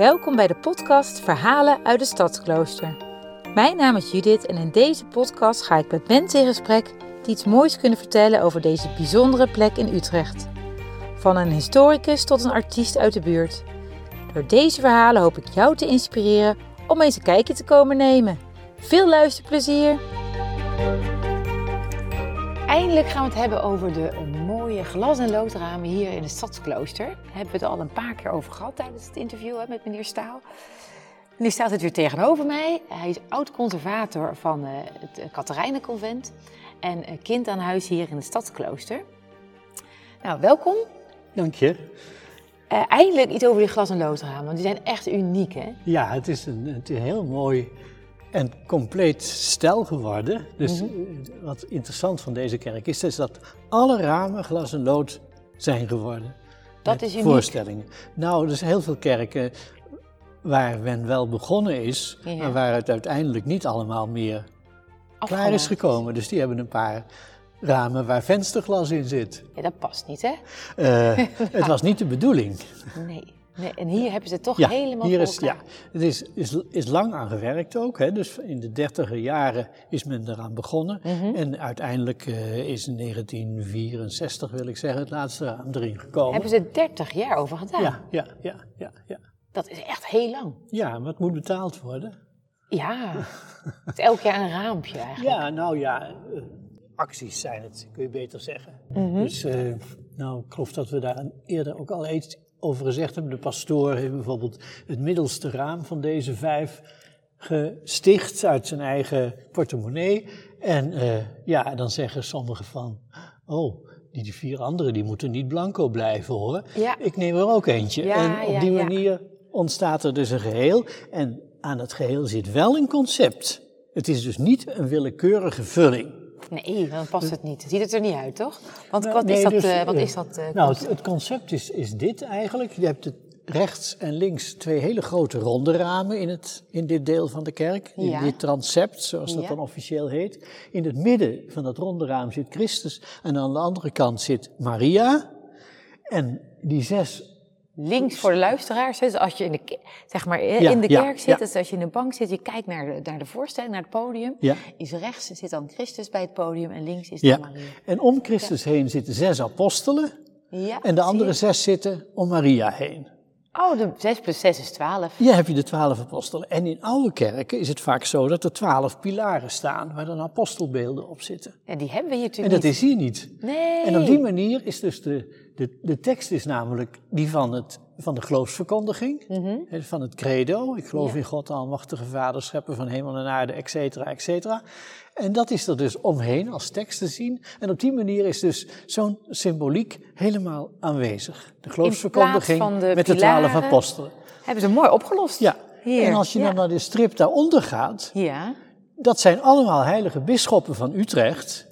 Welkom bij de podcast Verhalen uit de Stadsklooster. Mijn naam is Judith en in deze podcast ga ik met mensen in gesprek die iets moois kunnen vertellen over deze bijzondere plek in Utrecht. Van een historicus tot een artiest uit de buurt. Door deze verhalen hoop ik jou te inspireren om eens een kijkje te komen nemen. Veel luisterplezier! Eindelijk gaan we het hebben over de mooie glas- en loodramen hier in het Stadsklooster. Daar hebben we het al een paar keer over gehad tijdens het interview hè, met meneer Staal. Meneer Staal zit weer tegenover mij. Hij is oud-conservator van uh, het Katerijnenconvent en kind aan huis hier in het Stadsklooster. Nou, welkom. Dank je. Uh, eindelijk iets over die glas- en loodramen, want die zijn echt uniek hè? Ja, het is een, het is een heel mooi en compleet stel geworden. Dus mm -hmm. wat interessant van deze kerk is, is dat alle ramen glas en lood zijn geworden. Dat is uniek. Voorstellingen. Nou, er zijn heel veel kerken waar men wel begonnen is, ja. maar waar het uiteindelijk niet allemaal meer Afgemaakt. klaar is gekomen. Dus die hebben een paar ramen waar vensterglas in zit. Ja, dat past niet, hè? Uh, het was niet de bedoeling. Nee. Nee, en hier hebben ze het toch ja, helemaal hier is, Ja, het is, is, is lang aan gewerkt ook. Hè. Dus in de dertiger jaren is men eraan begonnen. Mm -hmm. En uiteindelijk uh, is in 1964, wil ik zeggen, het laatste raam erin gekomen. Hebben ze er 30 jaar over gedaan? Ja, ja, ja, ja, ja. Dat is echt heel lang. Ja, maar het moet betaald worden. Ja, het is elk jaar een raampje eigenlijk. Ja, nou ja, uh, acties zijn het, kun je beter zeggen. Mm -hmm. Dus uh, nou, ik geloof dat we daar eerder ook al iets over gezegd hebben. De pastoor heeft bijvoorbeeld het middelste raam van deze vijf gesticht uit zijn eigen portemonnee. En uh, ja, dan zeggen sommigen van, oh, die, die vier anderen die moeten niet blanco blijven hoor. Ja. Ik neem er ook eentje. Ja, en op die manier ontstaat er dus een geheel. En aan het geheel zit wel een concept. Het is dus niet een willekeurige vulling. Nee, dan past het niet. Ziet het er niet uit, toch? Want nou, wat, nee, is dat, dus, uh, wat is dat? Uh, nou, het, het, concept is, is dit eigenlijk. Je hebt het rechts en links twee hele grote ronde ramen in, het, in dit deel van de kerk. In dit transept, zoals dat Ja. dan officieel heet. In het midden van dat ronde raam zit Christus. En aan de andere kant zit Maria. En die zes Links voor de luisteraars, dus als je in de, zeg maar, Ja, in de ja, kerk zit, ja. dus als je in de bank zit, je kijkt naar de, naar de voorstelling, naar het podium, Ja. is rechts zit dan Christus bij het podium en links is Ja. dan Maria. En om Christus heen zitten zes apostelen. Ja, En de andere zes zitten om Maria heen. Oh, de 6 plus 6 is 12. Hier heb je de twaalf apostelen. En in oude kerken is het vaak zo dat er twaalf pilaren staan, waar dan apostelbeelden op zitten. En die hebben we hier En natuurlijk dat is hier niet. niet. Nee. En op die manier is dus de, de, de tekst is namelijk die van, het, van de geloofsverkondiging, hè, van het credo. Ik geloof Mhm. Ja. in God, de almachtige vader, schepper van hemel en aarde, et cetera, et cetera. En dat is er dus omheen als tekst te zien. En op die manier is dus zo'n symboliek helemaal aanwezig. De geloofsverkondiging de met de twaalf apostelen. Hebben ze mooi opgelost. Ja, Hier. en als je ja. dan naar de strip daaronder gaat, Ja. dat zijn allemaal heilige bisschoppen van Utrecht.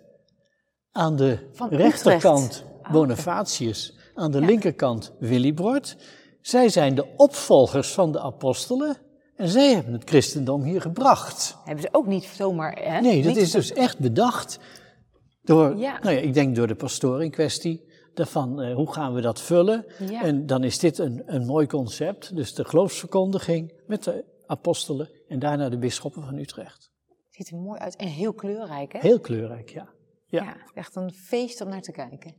Aan de Van rechterkant Utrecht. Bonifatius, aan de linkerkant Willibrord. Zij zijn de opvolgers van de apostelen en zij hebben het christendom hier gebracht. Hebben ze ook niet zomaar... Hè? Nee, dat Niet is dus echt bedacht door, Ja. nou ja, ik denk door de pastoor in kwestie. Van eh, hoe gaan we dat vullen? Ja. En dan is dit een, een mooi concept. Dus de geloofsverkondiging met de apostelen en daarna de bisschoppen van Utrecht. Ziet er mooi uit en heel kleurrijk, hè? Heel kleurrijk, ja. Ja. Ja, echt een feest om naar te kijken.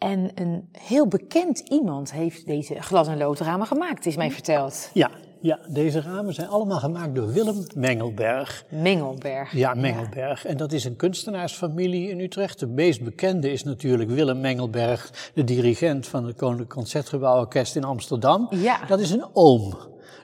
En een heel bekend iemand heeft deze glas- en loodramen gemaakt, is mij verteld. Ja, ja, deze ramen zijn allemaal gemaakt door Willem Mengelberg. Mengelberg. Ja, Mengelberg. En dat is een kunstenaarsfamilie in Utrecht. De meest bekende is natuurlijk Willem Mengelberg, de dirigent van het Koninklijk Concertgebouworkest in Amsterdam. Ja. Dat is een oom.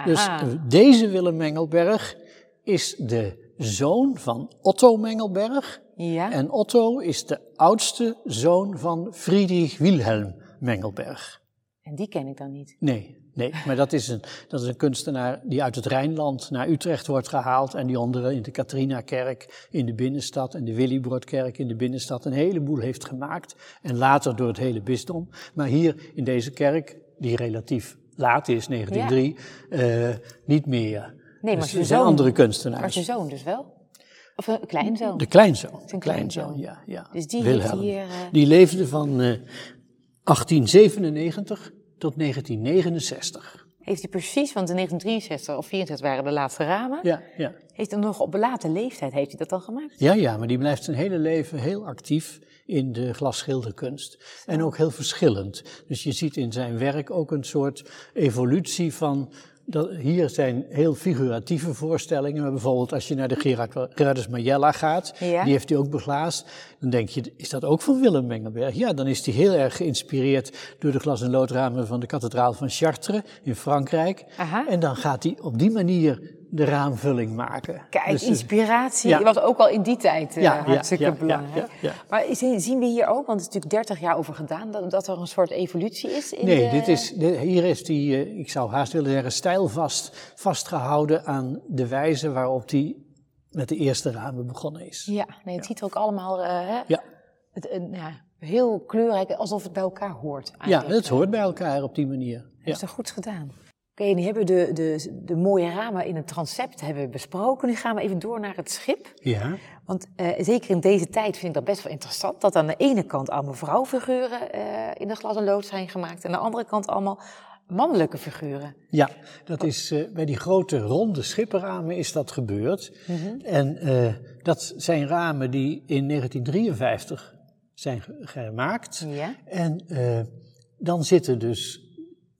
Dus Aha. eh, deze Willem Mengelberg is de zoon van Otto Mengelberg. Ja. En Otto is de oudste zoon van Friedrich Wilhelm Mengelberg. En die ken ik dan niet. Nee, nee, maar dat is, een, dat is een kunstenaar die uit het Rijnland naar Utrecht wordt gehaald en die onder in de Catharina-kerk in de binnenstad en de Willybrodkerk in de binnenstad een heleboel heeft gemaakt en later door het hele bisdom. Maar hier in deze kerk, die relatief laat is, 1903, eh, niet meer. Nee, maar dus zijn er zoon- andere Maar kunstenaars. zijn zoon dus wel? Of een kleinzoon? De kleinzoon. Zijn kleinzoon, kleinzoon. ja. ja. Dus die heeft Wilhelm. hier, eh, Die leefde van eh, 1897 tot 1969. heeft hij precies, want in 1963 of 64 waren de laatste ramen. Ja, ja. Heeft hij nog op late leeftijd heeft hij dat dan gemaakt? Ja, ja, maar die blijft zijn hele leven heel actief in de glasschilderkunst. En ook heel verschillend. Dus je ziet in zijn werk ook een soort evolutie van dat, hier zijn heel figuratieve voorstellingen. Bijvoorbeeld als je naar de Gerardus Majella gaat, die heeft hij ook beglaasd. Dan denk je, is dat ook van Willem Mengelberg? Ja, dan is hij heel erg geïnspireerd door de glas- en loodramen van de kathedraal van Chartres in Frankrijk. Aha. En dan gaat hij op die manier de raamvulling maken. Kijk, dus, inspiratie ja. was ook al in die tijd uh, ja, hartstikke ja, belangrijk. Maar zien we hier ook, want het is natuurlijk 30 jaar over gedaan, dat, dat er een soort evolutie is? In nee, dit is, hier is die, uh, ik zou haast willen zeggen, stijlvast vastgehouden aan de wijze waarop die met de eerste ramen begonnen is. Ja, nee, het ziet er ook allemaal uh, hè? ja. Het, ja, heel kleurrijk, alsof het bij elkaar hoort. Eigenlijk. Ja, het hoort bij elkaar op die manier. Dat is er goed gedaan. Oké, nu hebben we de, de, de mooie ramen in het transept hebben besproken. Nu gaan we even door naar het schip. Ja. Want uh, zeker in deze tijd vind ik dat best wel interessant. Dat aan de ene kant allemaal vrouwfiguren uh, in de glas en lood zijn gemaakt. En aan de andere kant allemaal mannelijke figuren. Ja, dat is uh, bij die grote ronde schippenramen is dat gebeurd. Mm -hmm. En dat zijn ramen die in 1953 zijn gemaakt. Ja. En dan zitten dus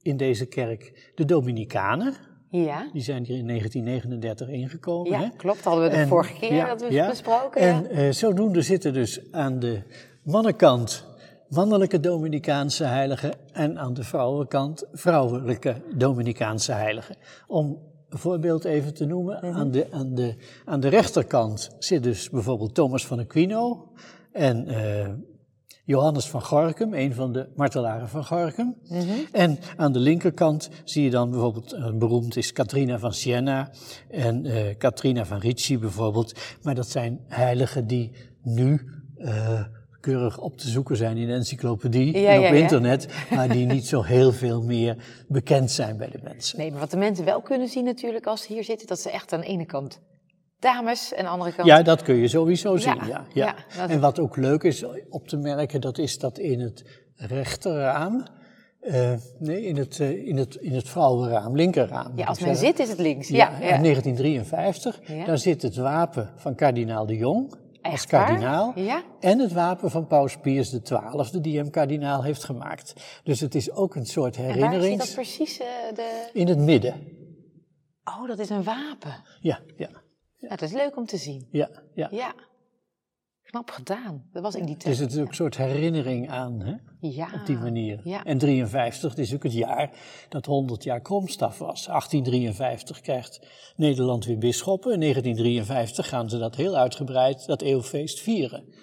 in deze kerk de Dominicanen. Ja. Die zijn hier in 1939 ingekomen. Ja, hè? klopt. Hadden we de en, vorige keer ja, dat we ja. besproken. En uh, zodoende zitten dus aan de mannenkant mannelijke Dominicaanse heiligen en aan de vrouwenkant vrouwelijke Dominicaanse heiligen. Om een voorbeeld even te noemen, mm -hmm. aan, de, aan, de, aan de rechterkant zit dus bijvoorbeeld Thomas van Aquino en uh, Johannes van Gorkum, een van de martelaren van Gorkum. Mm -hmm. En aan de linkerkant zie je dan bijvoorbeeld, een beroemd is Katrina van Siena en uh, Katrina van Ricci bijvoorbeeld. Maar dat zijn heiligen die nu uh, keurig op te zoeken zijn in de encyclopedie ja, en op ja, internet, maar die niet zo heel veel meer bekend zijn bij de mensen. Nee, maar wat de mensen wel kunnen zien natuurlijk als ze hier zitten, dat ze echt aan de ene kant dames en andere kant. Ja, dat kun je sowieso zien. Ja, ja, ja. En wat ook leuk is op te merken, dat is dat in het rechterraam. Uh, nee, in het, uh, in, het, in het vrouwenraam, linkerraam. Ja, als men zit is het links. Ja, ja, In 1953, daar zit het wapen van kardinaal de Jong Echt als kardinaal. Ja? En het wapen van Paus Pius XII, die hem kardinaal heeft gemaakt. Dus het is ook een soort herinnering. En waar zit dat precies? Uh, de... In het midden. Oh, dat is een wapen. Ja, ja. Ja. dat is leuk om te zien. Ja, ja. ja. Knap gedaan. Dat was in die tijd. Dus het is ook een soort herinnering aan, hè? Ja. Op die manier. Ja. En 53, het is ook het jaar dat 100 jaar Kromstaf was. 1853 krijgt Nederland weer bisschoppen. In 1953 gaan ze dat heel uitgebreid, dat eeuwfeest, vieren.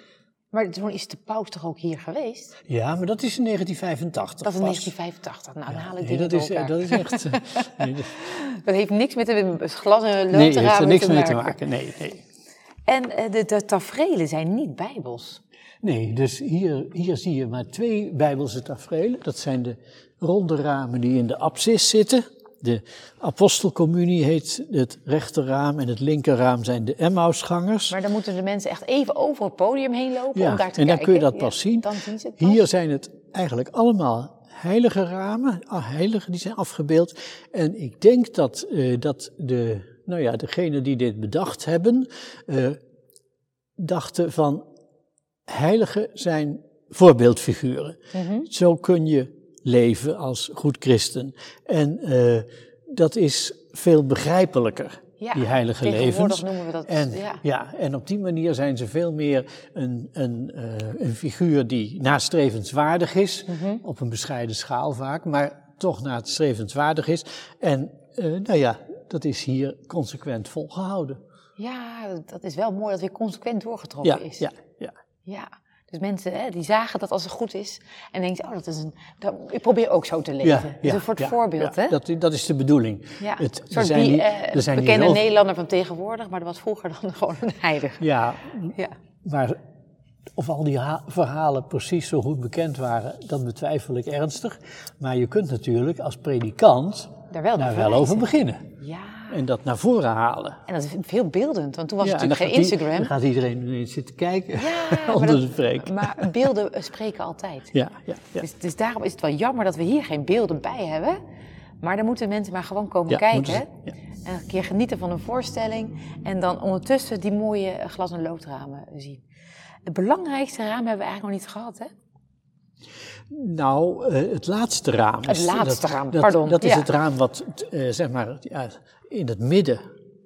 Maar toen is de paus toch ook hier geweest? Ja, maar dat is in 1985. Dat is in 1985. Nou, dan haal ik nee, die dat is, dat is echt. nee, dat... dat... heeft niks met de glas en nee, te heeft er niks mee te maken. Nee, nee. En de, de tafereelen zijn niet bijbels. Nee, dus hier, hier zie je maar twee bijbelse tafereelen. Dat zijn de ronde ramen die in de apsis zitten. De apostelcommunie heet het rechterraam en het linkerraam zijn de Emmausgangers. Maar dan moeten de mensen echt even over het podium heen lopen ja, om daar te en kijken. dan kun je dat pas ja, zien. Dan zien ze het pas. Hier zijn het eigenlijk allemaal heilige ramen, ah, heiligen die zijn afgebeeld. En ik denk dat, uh, dat de, nou ja, degenen die dit bedacht hebben, uh, dachten van heiligen zijn voorbeeldfiguren. Mm -hmm. Zo kun je leven als goed christen. En uh, dat is veel begrijpelijker. Ja, die heilige levens. noemen we dat. En, ja. ja, en op die manier zijn ze veel meer een, een, uh, een figuur die nastrevenswaardig is, mm -hmm. op een bescheiden schaal vaak, maar toch nastrevenswaardig is. En uh, nou ja, dat is hier consequent volgehouden. Ja, dat is wel mooi dat weer consequent doorgetrokken ja, is. Ja, ja. ja. Dus mensen hè, die zagen dat als het goed is en denken, oh, dat is een, dat, ik probeer ook zo te leven. Ja, dus ja, een soort ja, voorbeeld, ja, hè? Dat, dat is de bedoeling. Ja, het, een soort zijn die, zijn bekende. Nederlander van tegenwoordig, maar dat was vroeger dan gewoon een heilige. Ja, ja. maar of al die verhalen precies zo goed bekend waren, dat betwijfel ik ernstig. Maar je kunt natuurlijk als predikant daar wel, daar wel over beginnen. Ja. En dat naar voren halen. En dat is veel beeldend, want toen was ja, natuurlijk geen Instagram. Die, dan gaat iedereen ineens zitten kijken ja, onder dat, de preek. Maar beelden spreken altijd. Ja, ja, ja. Dus, dus daarom is het wel jammer dat we hier geen beelden bij hebben. Maar dan moeten mensen maar gewoon komen Ja, kijken. ze- ja. En een keer genieten van een voorstelling. En dan ondertussen die mooie glas- en loodramen zien. Het belangrijkste raam hebben we eigenlijk nog niet gehad, hè? Nou, eh, het laatste raam. Het laatste dat, raam, dat, pardon, Dat is ja. het raam wat, eh, zeg maar, ja, in het midden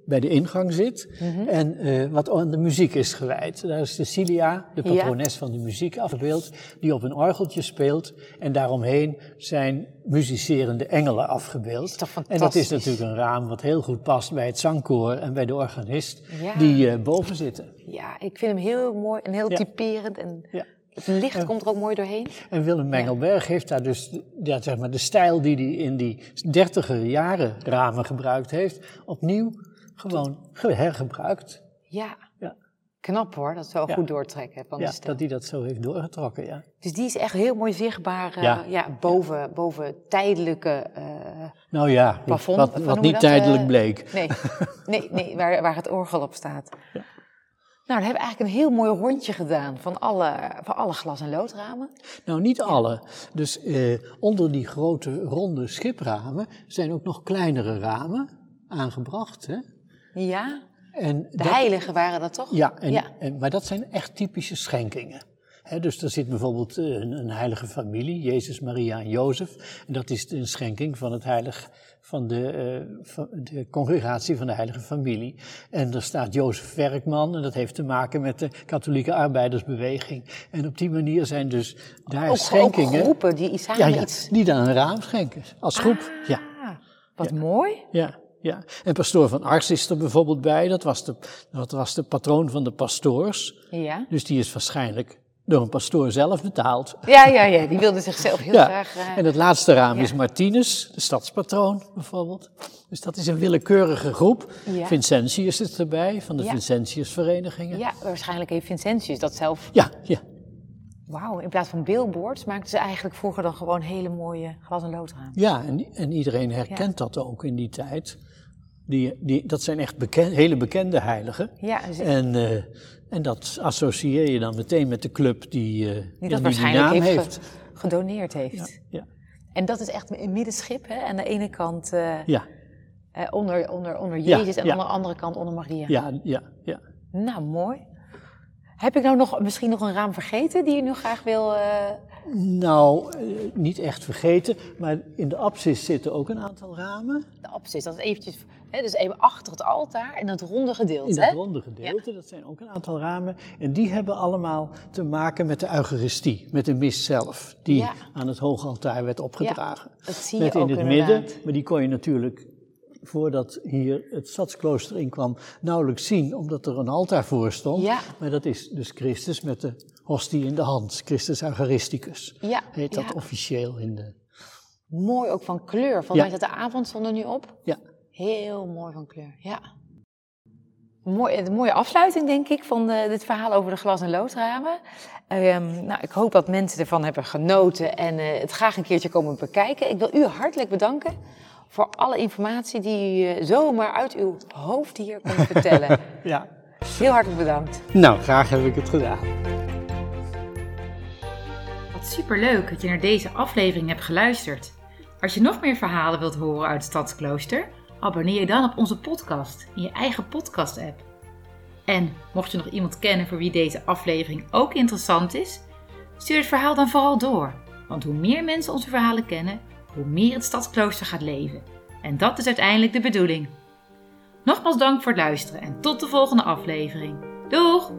bij de ingang zit. Mhm. En eh, wat aan de muziek is gewijd. Daar is Cecilia, de Ja. patrones van de muziek, afgebeeld. Die op een orgeltje speelt. En daaromheen zijn muzicerende engelen afgebeeld. Is toch en dat is fantastisch? natuurlijk een raam wat heel goed past bij het zangkoor en bij de organist. Ja. Die boven zitten. Ja, ik vind hem heel mooi en heel typerend. En Ja. Het licht komt er ook mooi doorheen. En Willem Mengelberg heeft daar dus ja, zeg maar de stijl die hij in die dertiger jaren ramen gebruikt heeft, opnieuw gewoon ge- hergebruikt. Ja, Ja, knap hoor, dat zo Ja. goed doortrekken van ja de stijl. dat hij dat zo heeft doorgetrokken, ja. Dus die is echt heel mooi zichtbaar eh, Ja. ja. boven, boven tijdelijke... eh, Nou ja, Plafond, wat, niet dat, tijdelijk eh, bleek. nee, nee, nee waar, waar het orgel op staat. Nou, dan hebben we eigenlijk een heel mooi rondje gedaan van alle, van alle glas- en loodramen. Nou, niet alle. Dus eh, onder die grote ronde schipramen zijn ook nog kleinere ramen aangebracht. Hè? Ja, En de dat- heiligen waren dat toch? Ja, en, Ja. En, maar dat zijn echt typische schenkingen. Dus er zit bijvoorbeeld eh, een, een heilige familie, Jezus, Maria en Jozef. En dat is een schenking van, het heilig, van de, eh, van de congregatie van de heilige familie. En er staat Jozef Werkman en dat heeft te maken met de katholieke arbeidersbeweging. En op die manier zijn dus daar Ook, schenkingen... ook groepen die samen ja, ja, iets... die dan een raam schenken, als groep. Ja. Ah, wat mooi. Ja, ja. En pastoor van Ars is er bijvoorbeeld bij. Dat was de, dat was de patroon van de pastoors. Ja. Dus die is waarschijnlijk door een pastoor zelf betaald. Ja, ja, ja, die wilde zichzelf heel Ja. graag... eh, En het laatste raam ja. is Martinus, de stadspatroon bijvoorbeeld. Dus dat is een willekeurige groep. Ja. Vincentius is erbij, van de. Vincentiusverenigingen. ja, waarschijnlijk heeft Vincentius dat zelf... ja, ja. Wauw, in plaats van billboards maakten ze eigenlijk vroeger dan gewoon hele mooie glas- en loodramen. ja en, en iedereen herkent dat ook in die tijd. Die, die, dat zijn echt beken, hele bekende heiligen. Ja, En, eh, en dat associeer je dan meteen met de club die, ja, die die dat die waarschijnlijk naam heeft, heeft. ge- gedoneerd heeft. Ja, En dat is echt een middenschip, hè? Aan de ene kant eh, ja, onder, onder, onder Ja, Jezus en ja. aan de andere kant onder Maria. ja, ja, ja. Nou, mooi. Heb ik nou nog, misschien nog een raam vergeten die je nu graag wil... eh, Nou, eh, niet echt vergeten, maar in de apsis zitten ook een aantal ramen. de apsis, dat is eventjes... Hè, dus even achter het altaar en dat ronde gedeelte, In dat hè? ronde gedeelte, dat zijn ook een aantal ramen. En die hebben allemaal te maken met de Eucharistie, met de mis zelf, die Ja. aan het hoogaltaar werd opgedragen. dat zie je met ook in het inderdaad. midden, maar die kon je natuurlijk, voordat hier het stadsklooster inkwam, nauwelijks zien, omdat er een altaar voor stond. Ja. Maar dat is dus Christus met de hostie in de hand, Christus Eucharisticus. Ja, Heet dat ja. officieel in de... Mooi ook van kleur. Volgens mij staat de avondzon er nu op. Ja. Heel mooi van kleur, ja. Mooi, een mooie afsluiting, denk ik, van de- dit verhaal over de glas- en loodramen. Ehm, nou, ik hoop dat mensen ervan hebben genoten en eh, het graag een keertje komen bekijken. Ik wil u hartelijk bedanken voor alle informatie die u eh, zomaar uit uw hoofd hier kon vertellen. Ja. Heel hartelijk bedankt. Nou, graag heb ik het gedaan. Wat superleuk dat je naar deze aflevering hebt geluisterd. Als je nog meer verhalen wilt horen uit het Stadsklooster, abonneer je dan op onze podcast in je eigen podcast-app. En mocht je nog iemand kennen voor wie deze aflevering ook interessant is, stuur het verhaal dan vooral door. Want hoe meer mensen onze verhalen kennen, hoe meer het Stadsklooster gaat leven. En dat is uiteindelijk de bedoeling. Nogmaals dank voor het luisteren en tot de volgende aflevering. Doeg!